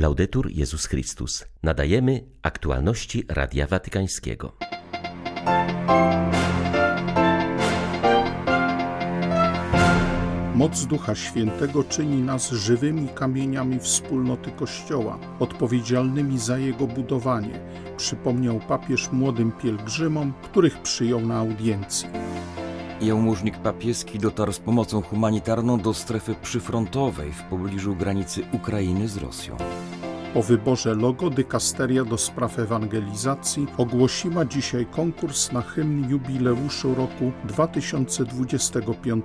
Laudetur Jezus Chrystus. Nadajemy aktualności Radia Watykańskiego. Moc Ducha Świętego czyni nas żywymi kamieniami wspólnoty Kościoła, odpowiedzialnymi za jego budowanie, przypomniał papież młodym pielgrzymom, których przyjął na audiencji. Jałmużnik papieski dotarł z pomocą humanitarną do strefy przyfrontowej w pobliżu granicy Ukrainy z Rosją. Po wyborze logo dykasteria do spraw ewangelizacji ogłosiła dzisiaj konkurs na hymn jubileuszu roku 2025.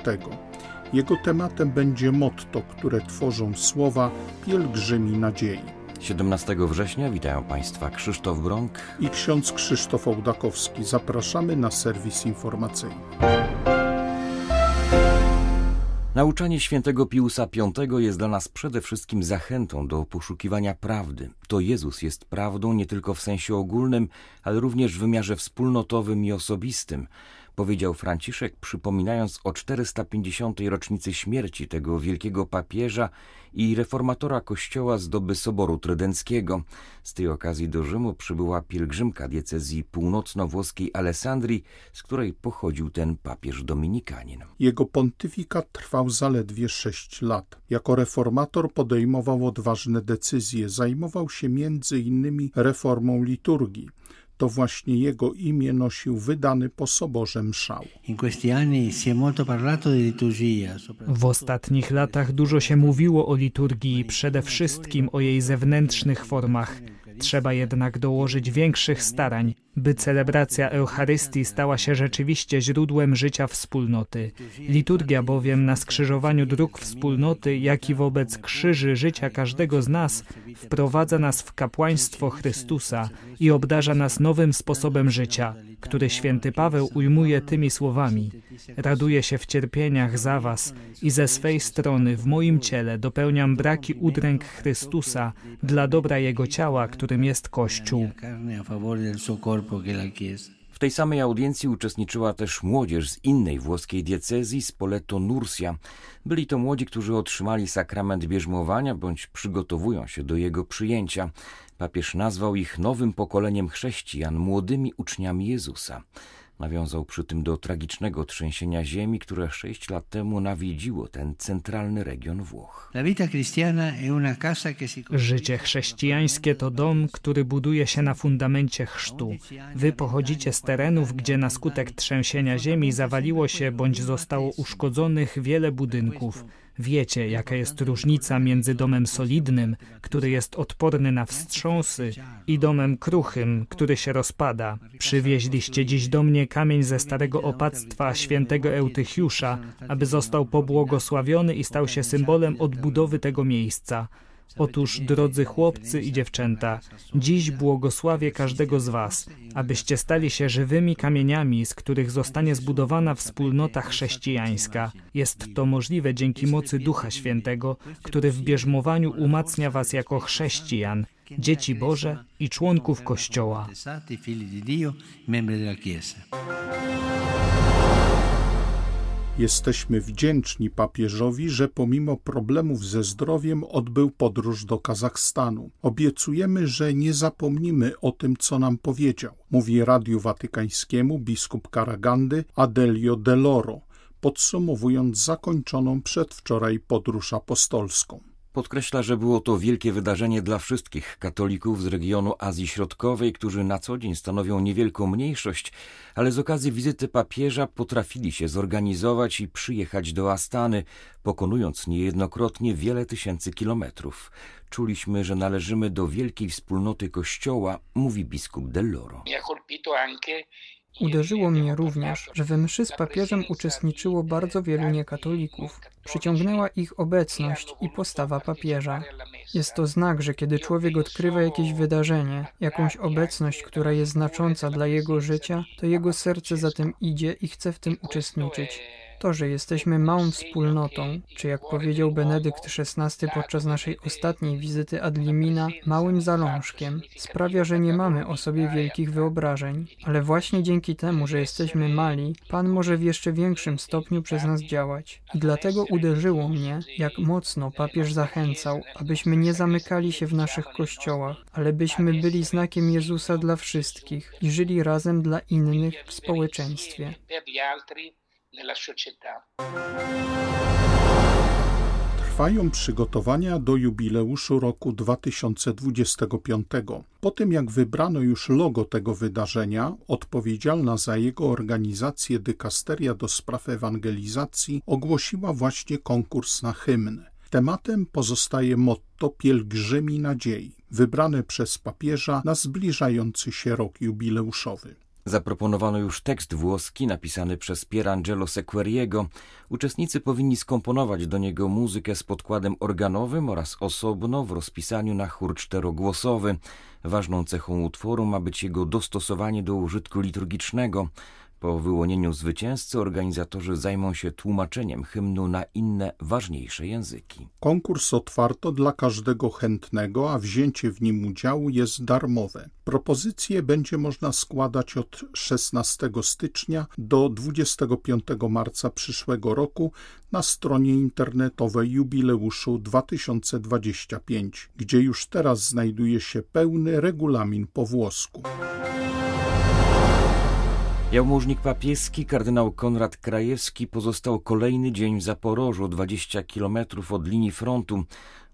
Jego tematem będzie motto, które tworzą słowa pielgrzymi nadziei. 17 września witają Państwa Krzysztof Brąk i ksiądz Krzysztof Ołdakowski. Zapraszamy na serwis informacyjny. Nauczanie świętego Piusa V jest dla nas przede wszystkim zachętą do poszukiwania prawdy. To Jezus jest prawdą nie tylko w sensie ogólnym, ale również w wymiarze wspólnotowym i osobistym powiedział Franciszek, przypominając o 450. rocznicy śmierci tego wielkiego papieża i reformatora kościoła z doby Soboru Trydenckiego. Z tej okazji do Rzymu przybyła pielgrzymka diecezji północno-włoskiej Alessandrii, z której pochodził ten papież dominikanin. Jego pontyfikat trwał zaledwie sześć lat. Jako reformator podejmował odważne decyzje, zajmował się między innymi reformą liturgii to właśnie jego imię nosił wydany po soborze mszał. W ostatnich latach dużo się mówiło o liturgii, przede wszystkim o jej zewnętrznych formach. Trzeba jednak dołożyć większych starań, by celebracja Eucharystii stała się rzeczywiście źródłem życia wspólnoty. Liturgia bowiem na skrzyżowaniu dróg wspólnoty, jak i wobec krzyży życia każdego z nas, wprowadza nas w kapłaństwo Chrystusa i obdarza nas nowym sposobem życia, który święty Paweł ujmuje tymi słowami: Raduję się w cierpieniach za was i ze swej strony w moim ciele dopełniam braki udręk Chrystusa dla dobra jego ciała, którym jest Kościół. W tej samej audiencji uczestniczyła też młodzież z innej włoskiej diecezji, z Poleto Nursia. Byli to młodzi, którzy otrzymali sakrament bierzmowania bądź przygotowują się do jego przyjęcia. Papież nazwał ich nowym pokoleniem chrześcijan, młodymi uczniami Jezusa. Nawiązał przy tym do tragicznego trzęsienia ziemi, które sześć lat temu nawiedziło ten centralny region Włoch. Życie chrześcijańskie to dom, który buduje się na fundamencie chrztu. Wy pochodzicie z terenów, gdzie na skutek trzęsienia ziemi zawaliło się bądź zostało uszkodzonych wiele budynków. Wiecie, jaka jest różnica między domem solidnym, który jest odporny na wstrząsy, i domem kruchym, który się rozpada. Przywieźliście dziś do mnie kamień ze starego opactwa świętego Eutychiusza, aby został pobłogosławiony i stał się symbolem odbudowy tego miejsca. Otóż, drodzy chłopcy i dziewczęta, dziś błogosławię każdego z Was, abyście stali się żywymi kamieniami, z których zostanie zbudowana wspólnota chrześcijańska. Jest to możliwe dzięki mocy Ducha Świętego, który w bierzmowaniu umacnia Was jako chrześcijan, dzieci Boże i członków Kościoła. Jesteśmy wdzięczni papieżowi, że pomimo problemów ze zdrowiem odbył podróż do Kazachstanu. Obiecujemy, że nie zapomnimy o tym, co nam powiedział, mówi Radiu Watykańskiemu biskup Karagandy Adelio Deloro, podsumowując zakończoną przedwczoraj podróż apostolską. Podkreśla, że było to wielkie wydarzenie dla wszystkich katolików z regionu Azji Środkowej, którzy na co dzień stanowią niewielką mniejszość, ale z okazji wizyty papieża potrafili się zorganizować i przyjechać do Astany, pokonując niejednokrotnie wiele tysięcy kilometrów. Czuliśmy, że należymy do wielkiej wspólnoty Kościoła, mówi biskup Dell'Oro. Uderzyło mnie również, że we mszy z papieżem uczestniczyło bardzo wielu niekatolików. Przyciągnęła ich obecność i postawa papieża. Jest to znak, że kiedy człowiek odkrywa jakieś wydarzenie, jakąś obecność, która jest znacząca dla jego życia, to jego serce za tym idzie i chce w tym uczestniczyć. To, że jesteśmy małą wspólnotą, czy jak powiedział Benedykt XVI podczas naszej ostatniej wizyty ad limina, małym zalążkiem, sprawia, że nie mamy o sobie wielkich wyobrażeń. Ale właśnie dzięki temu, że jesteśmy mali, Pan może w jeszcze większym stopniu przez nas działać. I dlatego uderzyło mnie, jak mocno papież zachęcał, abyśmy nie zamykali się w naszych kościołach, ale byśmy byli znakiem Jezusa dla wszystkich i żyli razem dla innych w społeczeństwie. Trwają przygotowania do jubileuszu roku 2025. Po tym jak wybrano już logo tego wydarzenia, odpowiedzialna za jego organizację dykasteria do spraw ewangelizacji ogłosiła właśnie konkurs na hymn. Tematem pozostaje motto Pielgrzymi Nadziei, wybrane przez papieża na zbliżający się rok jubileuszowy. Zaproponowano już tekst włoski napisany przez Pierangelo Sequeriego. Uczestnicy powinni skomponować do niego muzykę z podkładem organowym oraz osobno w rozpisaniu na chór czterogłosowy. Ważną cechą utworu ma być jego dostosowanie do użytku liturgicznego. Po wyłonieniu zwycięzcy organizatorzy zajmą się tłumaczeniem hymnu na inne, ważniejsze języki. Konkurs otwarto dla każdego chętnego, a wzięcie w nim udziału jest darmowe. Propozycje będzie można składać od 16 stycznia do 25 marca przyszłego roku na stronie internetowej jubileuszu 2025, gdzie już teraz znajduje się pełny regulamin po włosku. Jałmużnik papieski kardynał Konrad Krajewski pozostał kolejny dzień w Zaporożu, 20 kilometrów od linii frontu.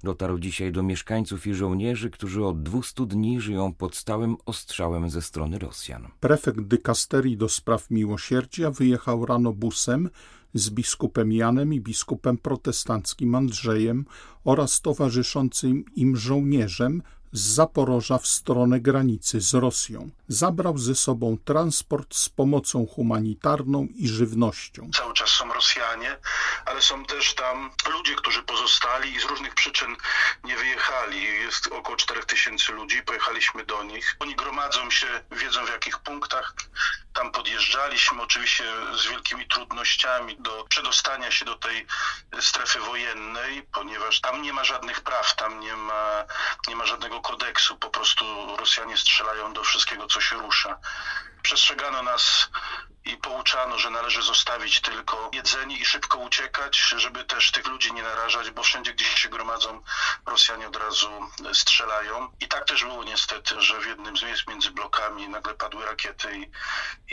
Dotarł dzisiaj do mieszkańców i żołnierzy, którzy od 200 dni żyją pod stałym ostrzałem ze strony Rosjan. Prefekt dykasterii do spraw miłosierdzia wyjechał rano busem z biskupem Janem i biskupem protestanckim Andrzejem oraz towarzyszącym im żołnierzem z Zaporoża w stronę granicy z Rosją. Zabrał ze sobą transport z pomocą humanitarną i żywnością. Cały czas są Rosjanie, ale są też tam ludzie, którzy pozostali i z różnych przyczyn nie wyjechali. Jest około 4000 ludzi, pojechaliśmy do nich. Oni gromadzą się, wiedzą w jakich punktach. Tam podjeżdżaliśmy, oczywiście z wielkimi trudnościami do przedostania się do tej strefy wojennej, ponieważ tam nie ma żadnych praw, tam nie ma, nie ma żadnego kodeksu, po prostu Rosjanie strzelają do wszystkiego, co się rusza. Przestrzegano nas i pouczano, że należy zostawić tylko jedzenie i szybko uciekać, żeby też tych ludzi nie narażać, bo wszędzie, gdzie się gromadzą, Rosjanie od razu strzelają. I tak też było niestety, że w jednym z miejsc między blokami nagle padły rakiety i,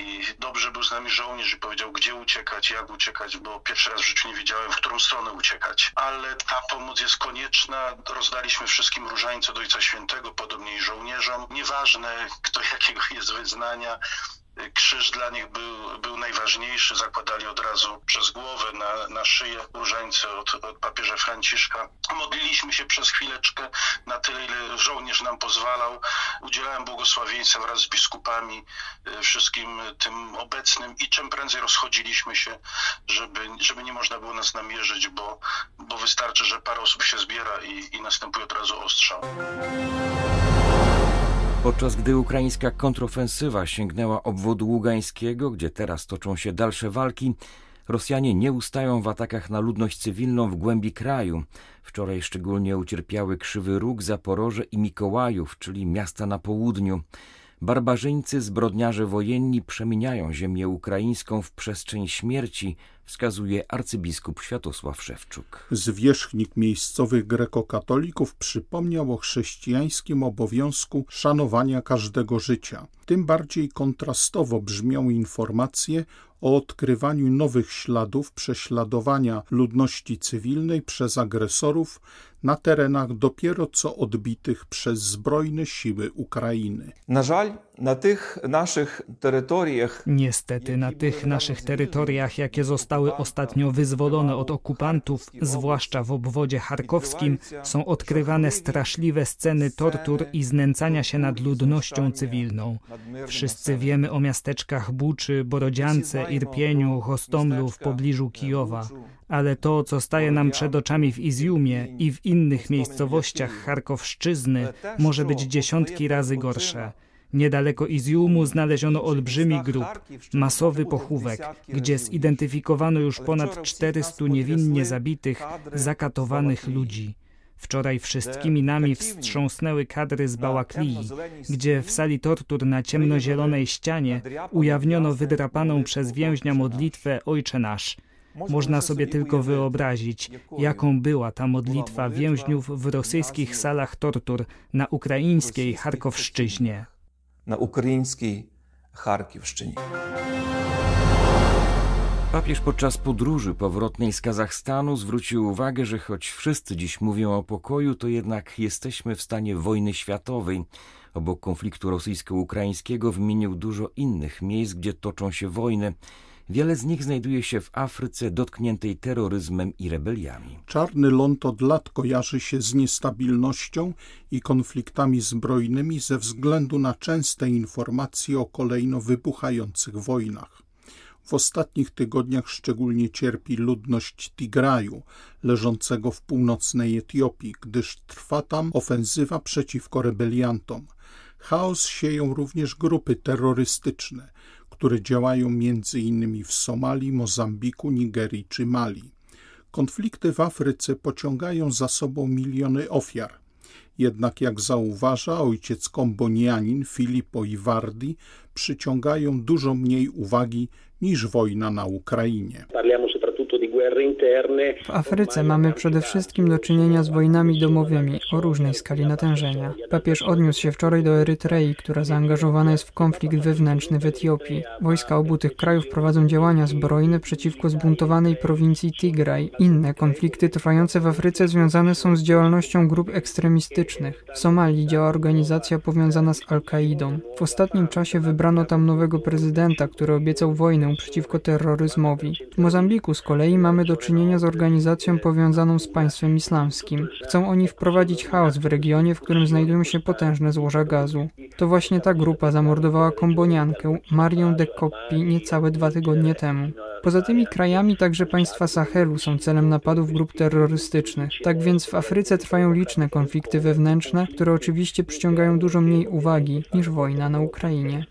i dobrze był z nami żołnierz i powiedział, gdzie uciekać, jak uciekać, bo pierwszy raz w życiu nie wiedziałem, w którą stronę uciekać. Ale ta pomoc jest konieczna. Rozdaliśmy wszystkim różańce do Ojca Świętego, podobnie i żołnierzom. Nieważne, kto jakiego jest wyznania, Krzyż dla nich był, był najważniejszy, zakładali od razu przez głowę na, na szyję różańce od, od papieża Franciszka. Modliliśmy się przez chwileczkę na tyle, ile żołnierz nam pozwalał. Udzielałem błogosławieństwa wraz z biskupami, y, wszystkim tym obecnym i czym prędzej rozchodziliśmy się, żeby, żeby nie można było nas namierzyć, bo, bo wystarczy, że parę osób się zbiera i, i następuje od razu ostrzał. Podczas gdy ukraińska kontrofensywa sięgnęła obwodu ługańskiego, gdzie teraz toczą się dalsze walki, Rosjanie nie ustają w atakach na ludność cywilną w głębi kraju. Wczoraj szczególnie ucierpiały Krzywy Róg, Zaporoże i Mikołajów, czyli miasta na południu. Barbarzyńcy, zbrodniarze wojenni przemieniają ziemię ukraińską w przestrzeń śmierci, wskazuje arcybiskup Światosław Szewczuk. Zwierzchnik miejscowych grekokatolików przypomniał o chrześcijańskim obowiązku szanowania każdego życia. Tym bardziej kontrastowo brzmią informacje o odkrywaniu nowych śladów prześladowania ludności cywilnej przez agresorów na terenach dopiero co odbitych przez zbrojne siły Ukrainy. Na żal, na tych naszych terytoriach. Niestety, na tych naszych terytoriach, jakie zostały ostatnio wyzwolone od okupantów, zwłaszcza w obwodzie charkowskim, są odkrywane straszliwe sceny tortur i znęcania się nad ludnością cywilną. Wszyscy wiemy o miasteczkach Buczy, Borodziance, Irpieniu, Hostomlu w pobliżu Kijowa ale to, co staje nam przed oczami w Izjumie i w innych miejscowościach Charkowszczyzny, może być dziesiątki razy gorsze. Niedaleko Iziumu znaleziono olbrzymi grób, masowy pochówek, gdzie zidentyfikowano już ponad 400 niewinnie zabitych, zakatowanych ludzi. Wczoraj wszystkimi nami wstrząsnęły kadry z Bałaklii, gdzie w sali tortur na ciemnozielonej ścianie ujawniono wydrapaną przez więźnia modlitwę Ojcze Nasz. Można sobie tylko wyobrazić, jaką była ta modlitwa więźniów w rosyjskich salach tortur na ukraińskiej Charkowszczyźnie. Na ukraińskiej Charkowszczyźnie. Papież podczas podróży powrotnej z Kazachstanu zwrócił uwagę, że choć wszyscy dziś mówią o pokoju, to jednak jesteśmy w stanie wojny światowej. Obok konfliktu rosyjsko-ukraińskiego wymienił dużo innych miejsc, gdzie toczą się wojny. Wiele z nich znajduje się w Afryce dotkniętej terroryzmem i rebeliami. Czarny ląd od lat kojarzy się z niestabilnością i konfliktami zbrojnymi ze względu na częste informacje o kolejno wybuchających wojnach. W ostatnich tygodniach szczególnie cierpi ludność Tigraju, leżącego w północnej Etiopii, gdyż trwa tam ofensywa przeciwko rebeliantom. Chaos sieją również grupy terrorystyczne, które działają innymi w Somalii, Mozambiku, Nigerii czy Mali. Konflikty w Afryce pociągają za sobą miliony ofiar. Jednak jak zauważa ojciec kombonianin Filippo Iwardi, przyciągają dużo mniej uwagi niż wojna na Ukrainie. W Afryce mamy przede wszystkim do czynienia z wojnami domowymi o różnej skali natężenia. Papież odniósł się wczoraj do Erytrei, która zaangażowana jest w konflikt wewnętrzny w Etiopii. Wojska obu tych krajów prowadzą działania zbrojne przeciwko zbuntowanej prowincji Tigraj. Inne konflikty trwające w Afryce związane są z działalnością grup ekstremistycznych. W Somalii działa organizacja powiązana z Al-Kaidą. W ostatnim czasie wybrano tam nowego prezydenta, który obiecał wojnę przeciwko terroryzmowi. W Mozambiku z kolei mamy do czynienia z organizacją powiązaną z państwem islamskim. Chcą oni wprowadzić chaos w regionie, w którym znajdują się potężne złoża gazu. To właśnie ta grupa zamordowała komboniankę Marię de Coppi niecałe dwa tygodnie temu. Poza tymi krajami także państwa Sahelu są celem napadów grup terrorystycznych. Tak więc w Afryce trwają liczne konflikty wewnętrzne, które oczywiście przyciągają dużo mniej uwagi niż wojna na Ukrainie.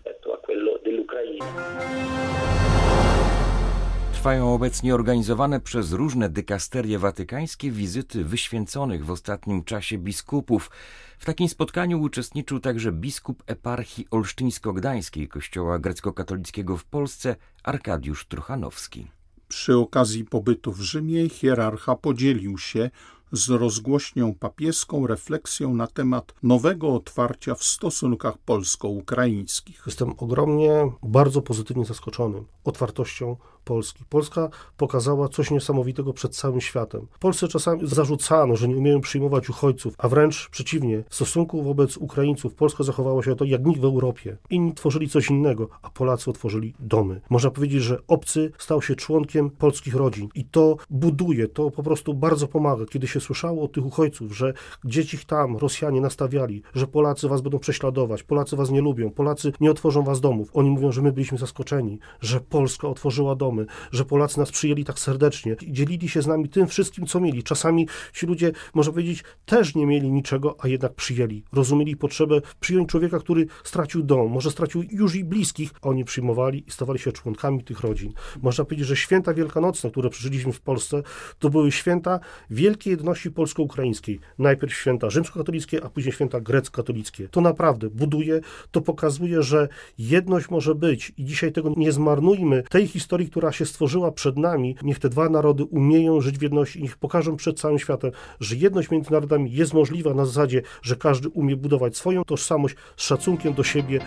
Trwają obecnie organizowane przez różne dykasterie watykańskie wizyty wyświęconych w ostatnim czasie biskupów. W takim spotkaniu uczestniczył także biskup eparchii olsztyńsko-gdańskiej Kościoła grecko-katolickiego w Polsce Arkadiusz Truchanowski. Przy okazji pobytu w Rzymie hierarcha podzielił się z rozgłośnią papieską refleksją na temat nowego otwarcia w stosunkach polsko-ukraińskich. Jestem ogromnie, bardzo pozytywnie zaskoczony otwartością Polski. Polska pokazała coś niesamowitego przed całym światem. Polsce czasami zarzucano, że nie umieją przyjmować uchodźców, a wręcz przeciwnie, w stosunku wobec Ukraińców Polska zachowała się to jak nikt w Europie. Inni tworzyli coś innego, a Polacy otworzyli domy. Można powiedzieć, że obcy stał się członkiem polskich rodzin i to buduje, to po prostu bardzo pomaga, kiedy się słyszało od tych uchodźców, że gdzieś ich tam Rosjanie nastawiali, że Polacy was będą prześladować, Polacy was nie lubią, Polacy nie otworzą was domów. Oni mówią, że my byliśmy zaskoczeni, że Polska otworzyła domy, że Polacy nas przyjęli tak serdecznie, dzielili się z nami tym wszystkim, co mieli. Czasami ci ludzie, można powiedzieć, też nie mieli niczego, a jednak przyjęli. Rozumieli potrzebę przyjąć człowieka, który stracił dom, może stracił już i bliskich, oni przyjmowali i stawali się członkami tych rodzin. Można powiedzieć, że święta wielkanocne, które przeżyliśmy w Polsce, to były święta wielkiej jedności polsko-ukraińskiej. Najpierw święta rzymskokatolickie, a później święta grecko-katolickie. To naprawdę buduje, to pokazuje, że jedność może być i dzisiaj tego nie zmarnujmy. Tej historii, która się stworzyła przed nami, niech te dwa narody umieją żyć w jedności i niech pokażą przed całym światem, że jedność między narodami jest możliwa na zasadzie, że każdy umie budować swoją tożsamość z szacunkiem do siebie.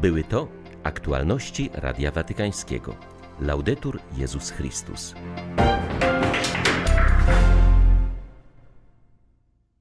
Były to aktualności Radia Watykańskiego. Laudetur Jezus Chrystus.